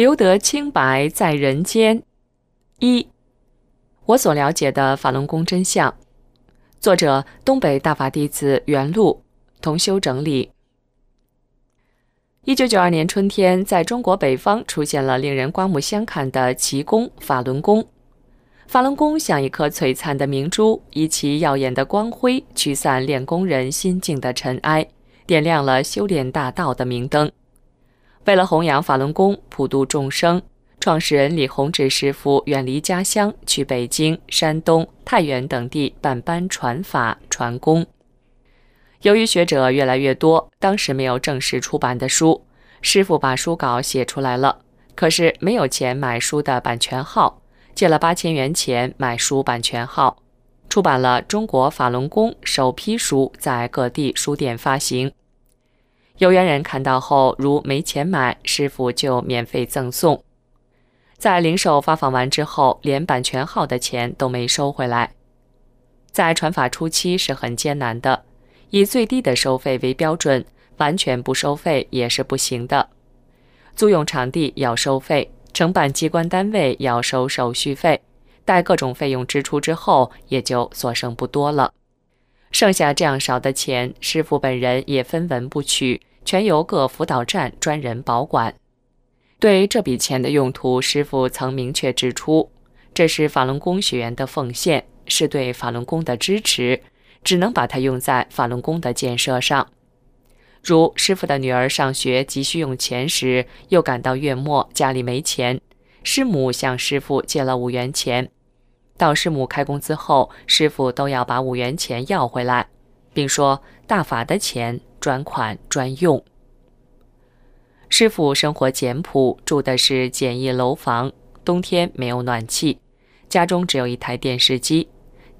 留得清白在人间。一，我所了解的法轮功真相。作者：东北大法弟子袁路，同修整理。一九九二年春天，在中国北方出现了令人刮目相看的奇功——法轮功。法轮功像一颗璀璨的明珠，以其耀眼的光辉驱散练功人心境的尘埃，点亮了修炼大道的明灯。为了弘扬法轮功、普度众生，创始人李洪志师傅远离家乡，去北京、山东、太原等地办班传法传功。由于学者越来越多，当时没有正式出版的书，师傅把书稿写出来了，可是没有钱买书的版权号，借了八千元钱买书版权号，出版了《中国法轮功》首批书，在各地书店发行。有缘人看到后，如没钱买，师傅就免费赠送。在零售发放完之后，连版权号的钱都没收回来。在传法初期是很艰难的，以最低的收费为标准，完全不收费也是不行的。租用场地要收费，承办机关单位要收手续费，待各种费用支出之后，也就所剩不多了。剩下这样少的钱，师傅本人也分文不取。全由各辅导站专人保管。对这笔钱的用途，师傅曾明确指出：这是法轮功学员的奉献，是对法轮功的支持，只能把它用在法轮功的建设上。如师傅的女儿上学急需用钱时，又赶到月末家里没钱，师母向师傅借了五元钱。到师母开工资后，师傅都要把五元钱要回来，并说大法的钱。专款专用。师傅生活简朴，住的是简易楼房，冬天没有暖气，家中只有一台电视机，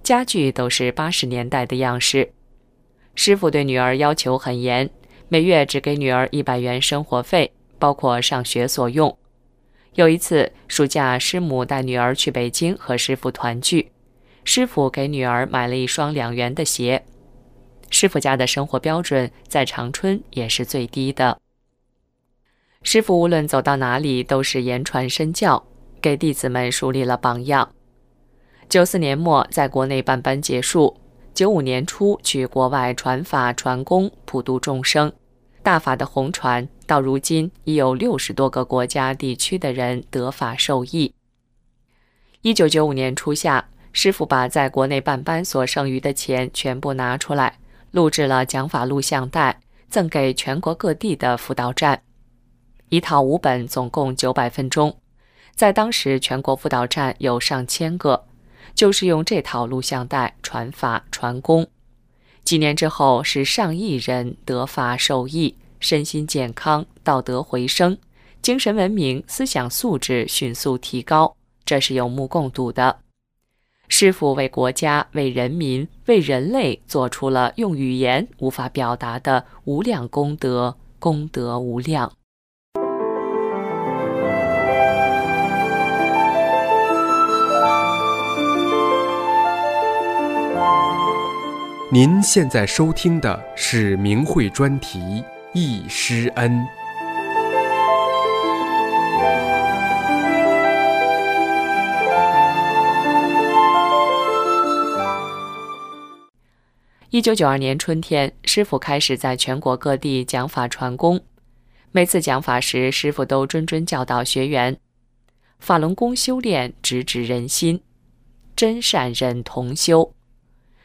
家具都是八十年代的样式。师傅对女儿要求很严，每月只给女儿一百元生活费，包括上学所用。有一次暑假，师母带女儿去北京和师傅团聚，师傅给女儿买了一双两元的鞋。师傅家的生活标准在长春也是最低的。师傅无论走到哪里都是言传身教，给弟子们树立了榜样。九四年末在国内办班结束，九五年初去国外传法传功，普度众生。大法的红传到如今已有六十多个国家地区的人得法受益。一九九五年初夏，师傅把在国内办班所剩余的钱全部拿出来。录制了讲法录像带，赠给全国各地的辅导站，一套五本，总共九百分钟。在当时，全国辅导站有上千个，就是用这套录像带传法传功。几年之后，是上亿人得法受益，身心健康，道德回升，精神文明，思想素质迅速提高，这是有目共睹的。师傅为国家、为人民、为人类做出了用语言无法表达的无量功德，功德无量。您现在收听的是明慧专题《忆师恩》。一九九二年春天，师傅开始在全国各地讲法传功。每次讲法时，师傅都谆谆教导学员：法轮功修炼直指人心，真善忍同修。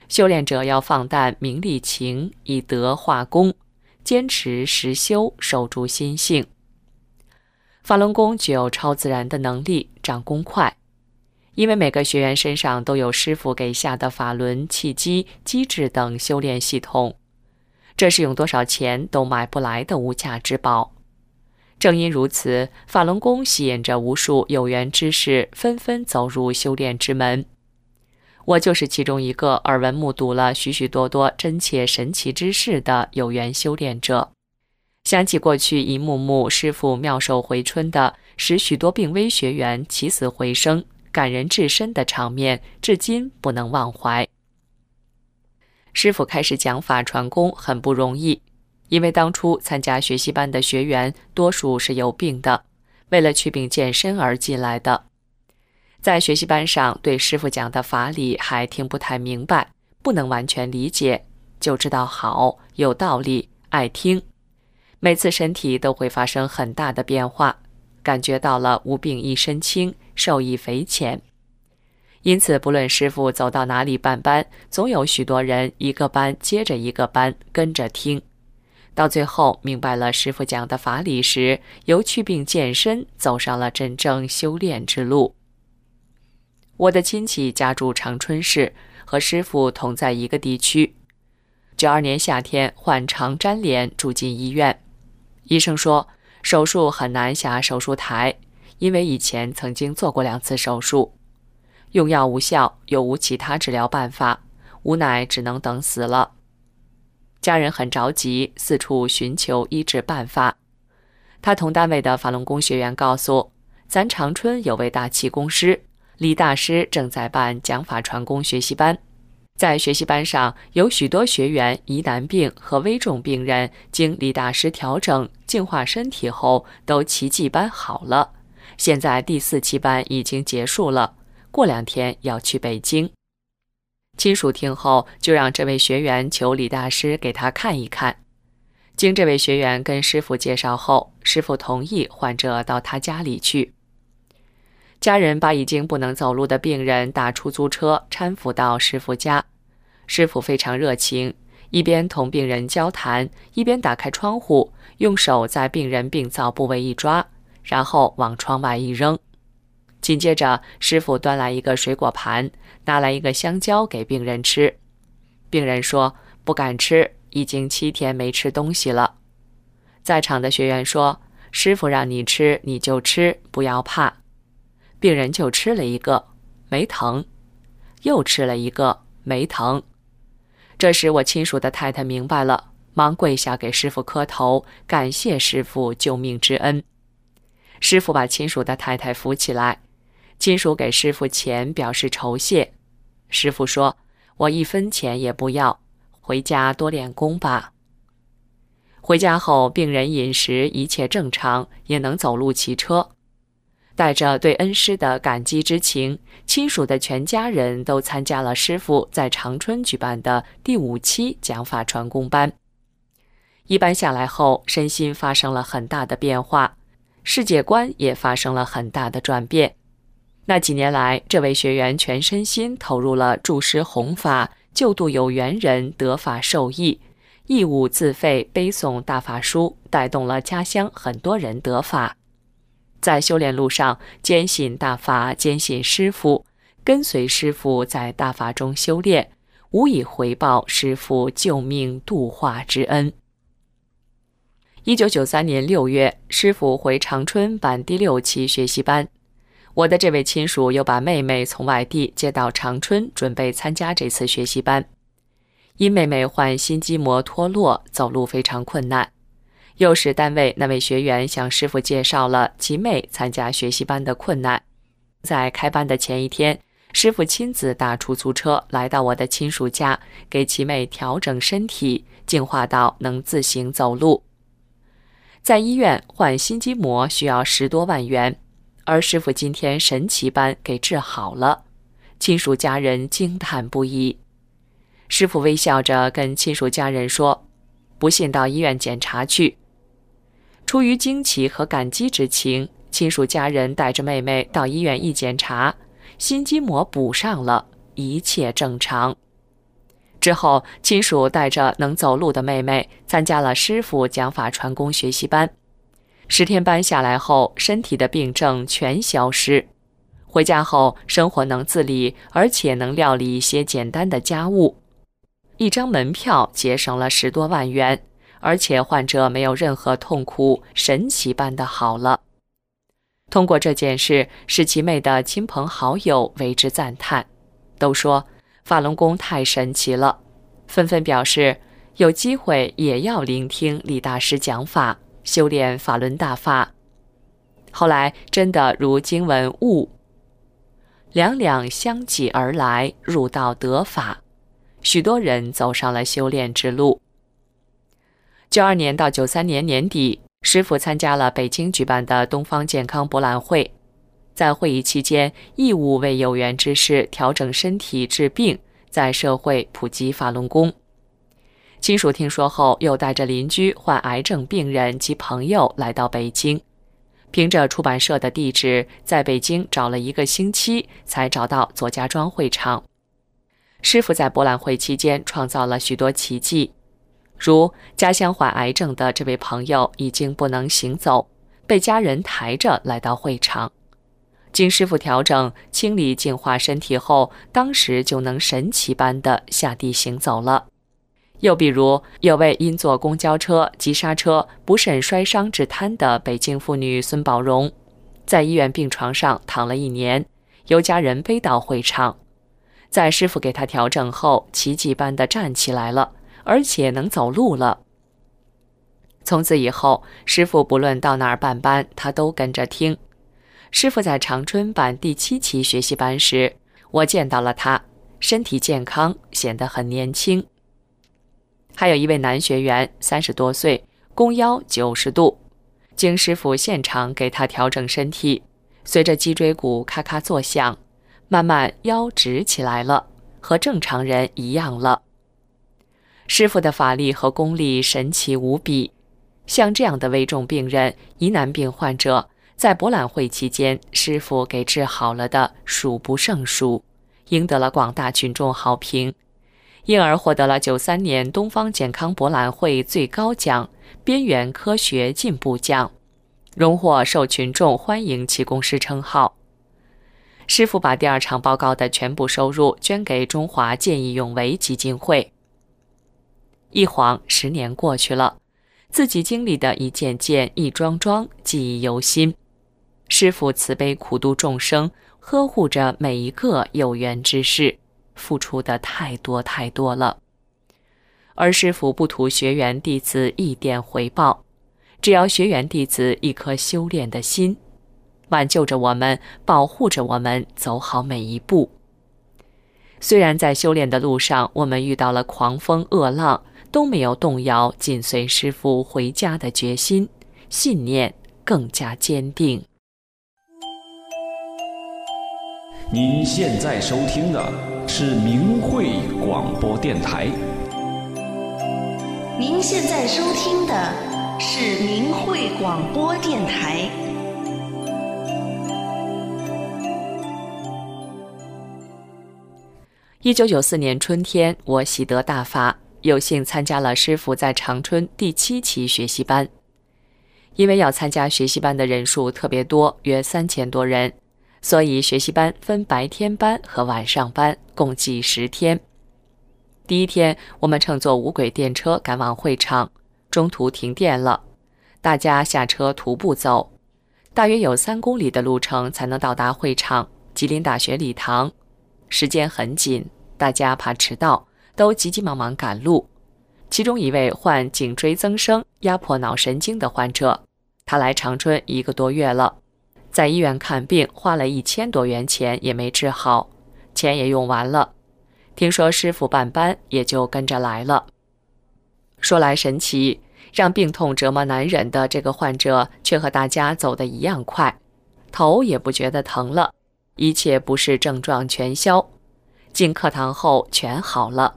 修炼者要放淡名利情，以德化功，坚持实修，守住心性。法轮功具有超自然的能力，长功快。因为每个学员身上都有师傅给下的法轮、气机、机制等修炼系统，这是用多少钱都买不来的无价之宝。正因如此，法轮功吸引着无数有缘之士纷纷走入修炼之门。我就是其中一个耳闻目睹了许许多多真切神奇之事的有缘修炼者。想起过去一幕幕师傅妙手回春的，使许多病危学员起死回生、感人至深的场面，至今不能忘怀。师傅开始讲法传功很不容易，因为当初参加学习班的学员多数是有病的，为了祛病健身而进来的。在学习班上，对师傅讲的法理还听不太明白，不能完全理解，就知道好有道理，爱听。每次身体都会发生很大的变化，感觉到了无病一身轻，受益匪浅。因此，不论师傅走到哪里办班，总有许多人一个班接着一个班跟着听。到最后明白了师傅讲的法理时，由祛病健身走上了真正修炼之路。我的亲戚家住长春市，和师傅同在一个地区。九二年夏天患肠粘连，住进医院。医生说手术很难下手术台，因为以前曾经做过两次手术，用药无效，又无其他治疗办法，无奈只能等死了。家人很着急，四处寻求医治办法。他同单位的法轮功学员告诉，咱长春有位大气功师。李大师正在办讲法传功学习班，在学习班上有许多学员疑难病和危重病人，经李大师调整净化身体后，都奇迹般好了。现在第四期班已经结束了，过两天要去北京。亲属听后就让这位学员求李大师给他看一看。经这位学员跟师傅介绍后，师傅同意患者到他家里去。家人把已经不能走路的病人打出租车搀扶到师傅家，师傅非常热情，一边同病人交谈，一边打开窗户，用手在病人病灶部位一抓，然后往窗外一扔。紧接着，师傅端来一个水果盘，拿来一个香蕉给病人吃。病人说不敢吃，已经七天没吃东西了。在场的学员说：“师傅让你吃，你就吃，不要怕。”病人就吃了一个，没疼；又吃了一个，没疼。这时，我亲属的太太明白了，忙跪下给师傅磕头，感谢师傅救命之恩。师傅把亲属的太太扶起来，亲属给师傅钱表示酬谢。师傅说：“我一分钱也不要，回家多练功吧。”回家后，病人饮食一切正常，也能走路、骑车。带着对恩师的感激之情，亲属的全家人都参加了师傅在长春举办的第五期讲法传功班。一班下来后，身心发生了很大的变化，世界观也发生了很大的转变。那几年来，这位学员全身心投入了助师弘法、救度有缘人得法受益，义务自费背诵大法书，带动了家乡很多人得法。在修炼路上，坚信大法，坚信师傅，跟随师傅在大法中修炼，无以回报师傅救命度化之恩。一九九三年六月，师傅回长春办第六期学习班，我的这位亲属又把妹妹从外地接到长春，准备参加这次学习班。因妹妹患心肌膜脱落，走路非常困难。又是单位那位学员向师傅介绍了其妹参加学习班的困难。在开班的前一天，师傅亲自打出租车来到我的亲属家，给其妹调整身体，净化到能自行走路。在医院换心肌膜需要十多万元，而师傅今天神奇般给治好了，亲属家人惊叹不已。师傅微笑着跟亲属家人说：“不信到医院检查去。”出于惊奇和感激之情，亲属家人带着妹妹到医院一检查，心肌膜补上了，一切正常。之后，亲属带着能走路的妹妹参加了师傅讲法传功学习班。十天班下来后，身体的病症全消失。回家后，生活能自理，而且能料理一些简单的家务。一张门票节省了十多万元，而且患者没有任何痛苦，神奇般的好了。通过这件事，使其妹的亲朋好友为之赞叹，都说法轮功太神奇了，纷纷表示有机会也要聆听李大师讲法，修炼法轮大法。后来真的如经文悟，两两相继而来，入道得法，许多人走上了修炼之路。九二年到九三年年底。师傅参加了北京举办的东方健康博览会，在会议期间，义务为有缘之士调整身体治病，在社会普及法轮功。亲属听说后，又带着邻居患癌症病人及朋友来到北京，凭着出版社的地址，在北京找了一个星期，才找到左家庄会场。师傅在博览会期间创造了许多奇迹。如家乡患癌症的这位朋友已经不能行走，被家人抬着来到会场，经师傅调整、清理、净化身体后，当时就能神奇般的下地行走了。又比如，有位因坐公交车急刹车不慎摔伤致瘫的北京妇女孙宝荣，在医院病床上躺了一年，由家人背到会场，在师傅给她调整后，奇迹般的站起来了。而且能走路了。从此以后，师傅不论到哪儿办班，他都跟着听。师傅在长春办第七期学习班时，我见到了他，身体健康，显得很年轻。还有一位男学员，三十多岁，弓腰九十度，经师傅现场给他调整身体，随着脊椎骨咔咔作响，慢慢腰直起来了，和正常人一样了。师傅的法力和功力神奇无比，像这样的危重病人、疑难病患者，在博览会期间，师傅给治好了的数不胜数，赢得了广大群众好评，因而获得了九三年东方健康博览会最高奖——边缘科学进步奖，荣获受群众欢迎气功师称号。师傅把第二场报告的全部收入捐给中华见义勇为基金会。一晃十年过去了，自己经历的一件件、一桩桩，记忆犹新。师傅慈悲苦度众生，呵护着每一个有缘之士，付出的太多太多了。而师傅不图学员弟子一点回报，只要学员弟子一颗修炼的心，挽救着我们，保护着我们，走好每一步。虽然在修炼的路上，我们遇到了狂风恶浪。都没有动摇紧随师傅回家的决心，信念更加坚定。您现在收听的是明慧广播电台。您现在收听的是明慧广播电台。一九九四年春天，我喜得大发。有幸参加了师傅在长春第七期学习班，因为要参加学习班的人数特别多，约三千多人，所以学习班分白天班和晚上班，共计十天。第一天，我们乘坐无轨电车赶往会场，中途停电了，大家下车徒步走，大约有三公里的路程才能到达会场——吉林大学礼堂。时间很紧，大家怕迟到。都急急忙忙赶路，其中一位患颈椎增生、压迫脑神经的患者，他来长春一个多月了，在医院看病花了一千多元钱也没治好，钱也用完了。听说师傅办班，也就跟着来了。说来神奇，让病痛折磨难忍的这个患者，却和大家走得一样快，头也不觉得疼了，一切不适症状全消，进课堂后全好了。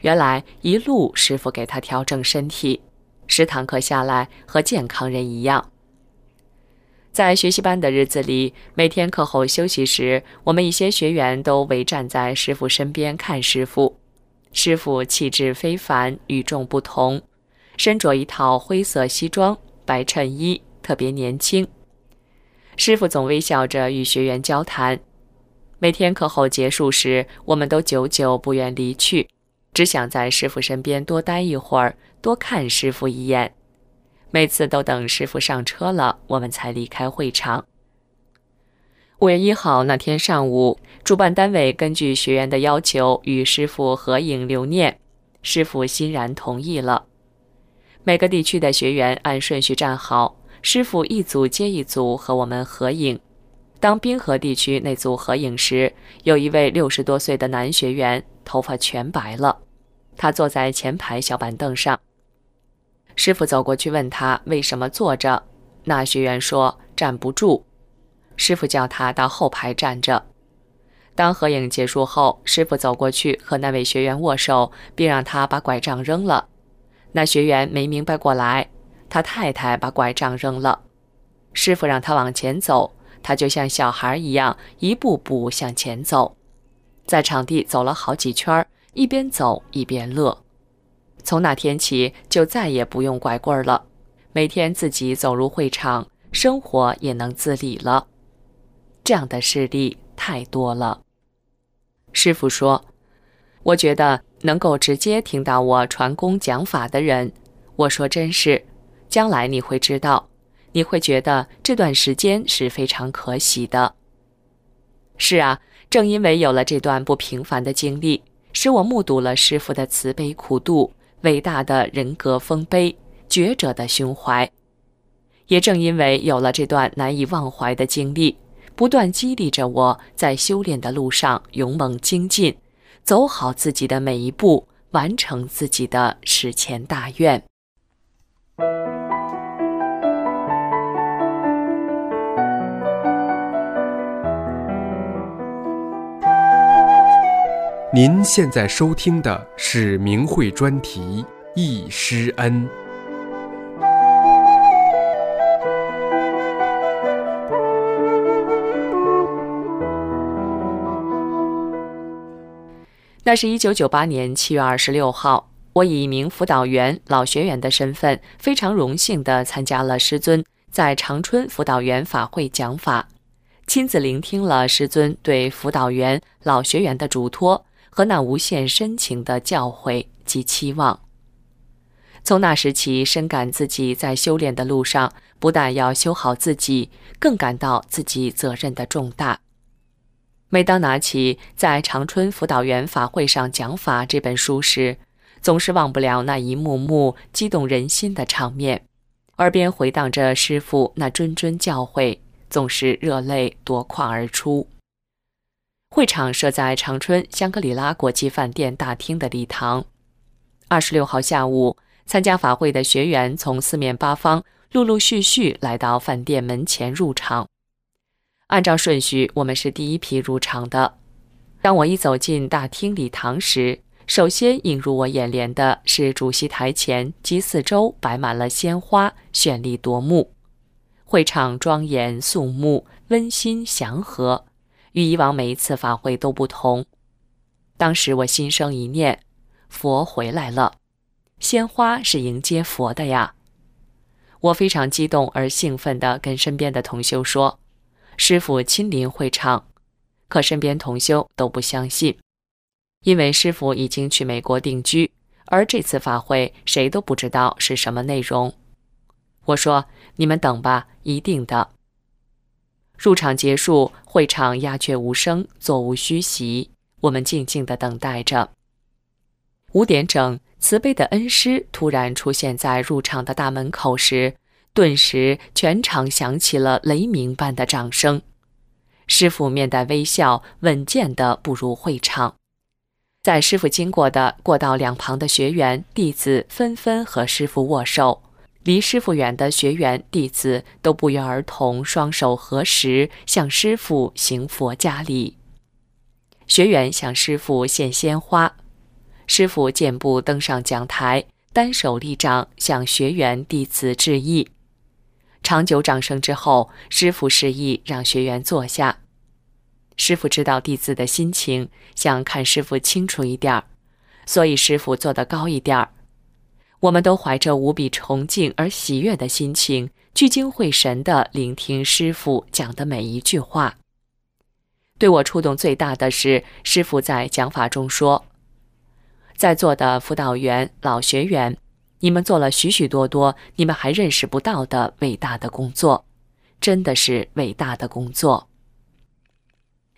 原来一路师傅给他调整身体，十堂课下来和健康人一样。在学习班的日子里，每天课后休息时，我们一些学员都围站在师傅身边看师傅。师傅气质非凡，与众不同，身着一套灰色西装、白衬衣，特别年轻。师傅总微笑着与学员交谈。每天课后结束时，我们都久久不愿离去。只想在师傅身边多待一会儿，多看师傅一眼。每次都等师傅上车了，我们才离开会场。五月一号那天上午，主办单位根据学员的要求与师傅合影留念，师傅欣然同意了。每个地区的学员按顺序站好，师傅一组接一组和我们合影。当滨河地区那组合影时，有一位六十多岁的男学员，头发全白了，他坐在前排小板凳上。师傅走过去问他为什么坐着，那学员说站不住。师傅叫他到后排站着。当合影结束后，师傅走过去和那位学员握手，并让他把拐杖扔了。那学员没明白过来，他太太把拐杖扔了。师傅让他往前走，他就像小孩一样一步步向前走，在场地走了好几圈，一边走一边乐。从那天起，就再也不用拐棍儿了，每天自己走入会场，生活也能自理了。这样的事例太多了。师傅说：“我觉得能够直接听到我传功讲法的人，我说真是，将来你会知道，你会觉得这段时间是非常可喜的。是啊，正因为有了这段不平凡的经历，使我目睹了师傅的慈悲苦度、伟大的人格丰碑、觉者的胸怀。也正因为有了这段难以忘怀的经历。”不断激励着我在修炼的路上勇猛精进，走好自己的每一步，完成自己的史前大愿。您现在收听的是明慧专题《易师恩》。那是一九九八年七月二十六号，我以一名辅导员、老学员的身份，非常荣幸地参加了师尊在长春辅导员法会讲法，亲自聆听了师尊对辅导员、老学员的嘱托和那无限深情的教诲及期望。从那时起，深感自己在修炼的路上，不但要修好自己，更感到自己责任的重大。每当拿起在长春辅导员法会上讲法这本书时，总是忘不了那一幕幕激动人心的场面，耳边回荡着师傅那谆谆教诲，总是热泪夺眶而出。会场设在长春香格里拉国际饭店大厅的礼堂。二十六号下午，参加法会的学员从四面八方陆陆续续来到饭店门前入场。按照顺序，我们是第一批入场的。当我一走进大厅礼堂时，首先映入我眼帘的是主席台前及四周摆满了鲜花，绚丽夺目。会场庄严肃穆、温馨祥和，与以往每一次法会都不同。当时我心生一念：佛回来了，鲜花是迎接佛的呀！我非常激动而兴奋地跟身边的同修说。师傅亲临会场，可身边同修都不相信，因为师傅已经去美国定居，而这次法会谁都不知道是什么内容。我说：“你们等吧，一定的。”入场结束，会场鸦雀无声，座无虚席，我们静静地等待着。五点整，慈悲的恩师突然出现在入场的大门口时。顿时，全场响起了雷鸣般的掌声。师傅面带微笑，稳健地步入会场。在师傅经过的过道两旁的学员弟子纷纷和师傅握手，离师傅远的学员弟子都不约而同双手合十，向师傅行佛家礼。学员向师傅献鲜花，师傅健步登上讲台，单手立掌向学员弟子致意。长久掌声之后，师傅示意让学员坐下。师傅知道弟子的心情，想看师傅清楚一点儿，所以师傅坐得高一点儿。我们都怀着无比崇敬而喜悦的心情，聚精会神地聆听师傅讲的每一句话。对我触动最大的是，师傅在讲法中说：“在座的辅导员、老学员，你们做了许许多多你们还认识不到的伟大的工作，真的是伟大的工作。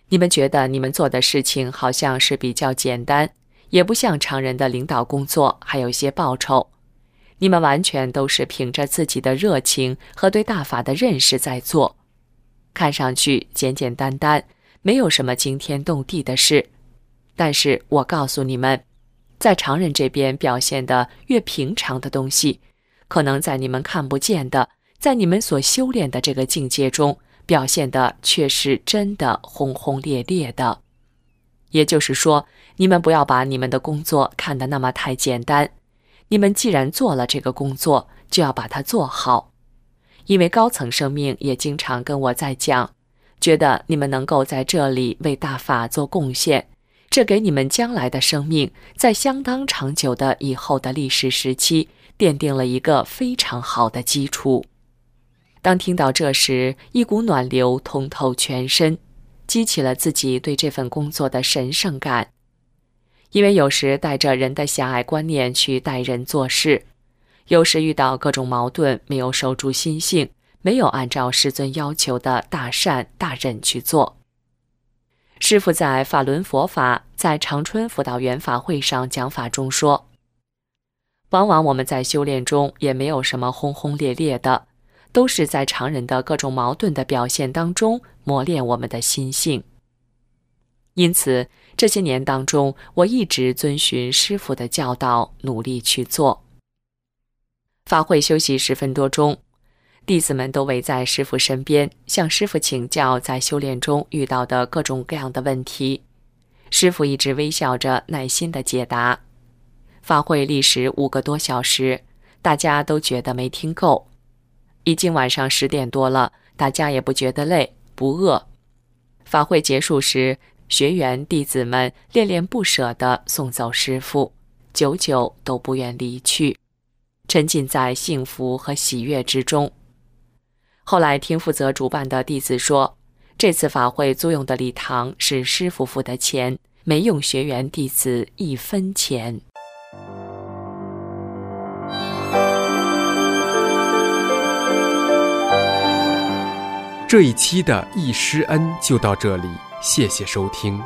你们觉得你们做的事情好像是比较简单，也不像常人的领导工作还有些报酬。你们完全都是凭着自己的热情和对大法的认识在做，看上去简简单单，没有什么惊天动地的事。但是我告诉你们，在常人这边表现的越平常的东西，可能在你们看不见的，在你们所修炼的这个境界中，表现的却是真的轰轰烈烈的。也就是说，你们不要把你们的工作看得那么太简单。你们既然做了这个工作，就要把它做好，因为高层生命也经常跟我在讲，觉得你们能够在这里为大法做贡献，这给你们将来的生命，在相当长久的以后的历史时期，奠定了一个非常好的基础。当听到这时，一股暖流通透全身，激起了自己对这份工作的神圣感。因为有时带着人的狭隘观念去待人做事，有时遇到各种矛盾，没有守住心性，没有按照师尊要求的大善大忍去做。师傅在法轮佛法在长春辅导员法会上讲法中说：“往往我们在修炼中也没有什么轰轰烈烈的，都是在常人的各种矛盾的表现当中磨练我们的心性。因此。”这些年当中，我一直遵循师傅的教导，努力去做。法会休息十分多钟，弟子们都围在师傅身边，向师傅请教在修炼中遇到的各种各样的问题。师傅一直微笑着，耐心的解答。法会历时五个多小时，大家都觉得没听够。已经晚上十点多了，大家也不觉得累，不饿。法会结束时。学员弟子们恋恋不舍地送走师傅，久久都不愿离去，沉浸在幸福和喜悦之中。后来听负责主办的弟子说，这次法会租用的礼堂是师傅付的钱，没用学员弟子一分钱。这一期的易师恩就到这里。谢谢收听。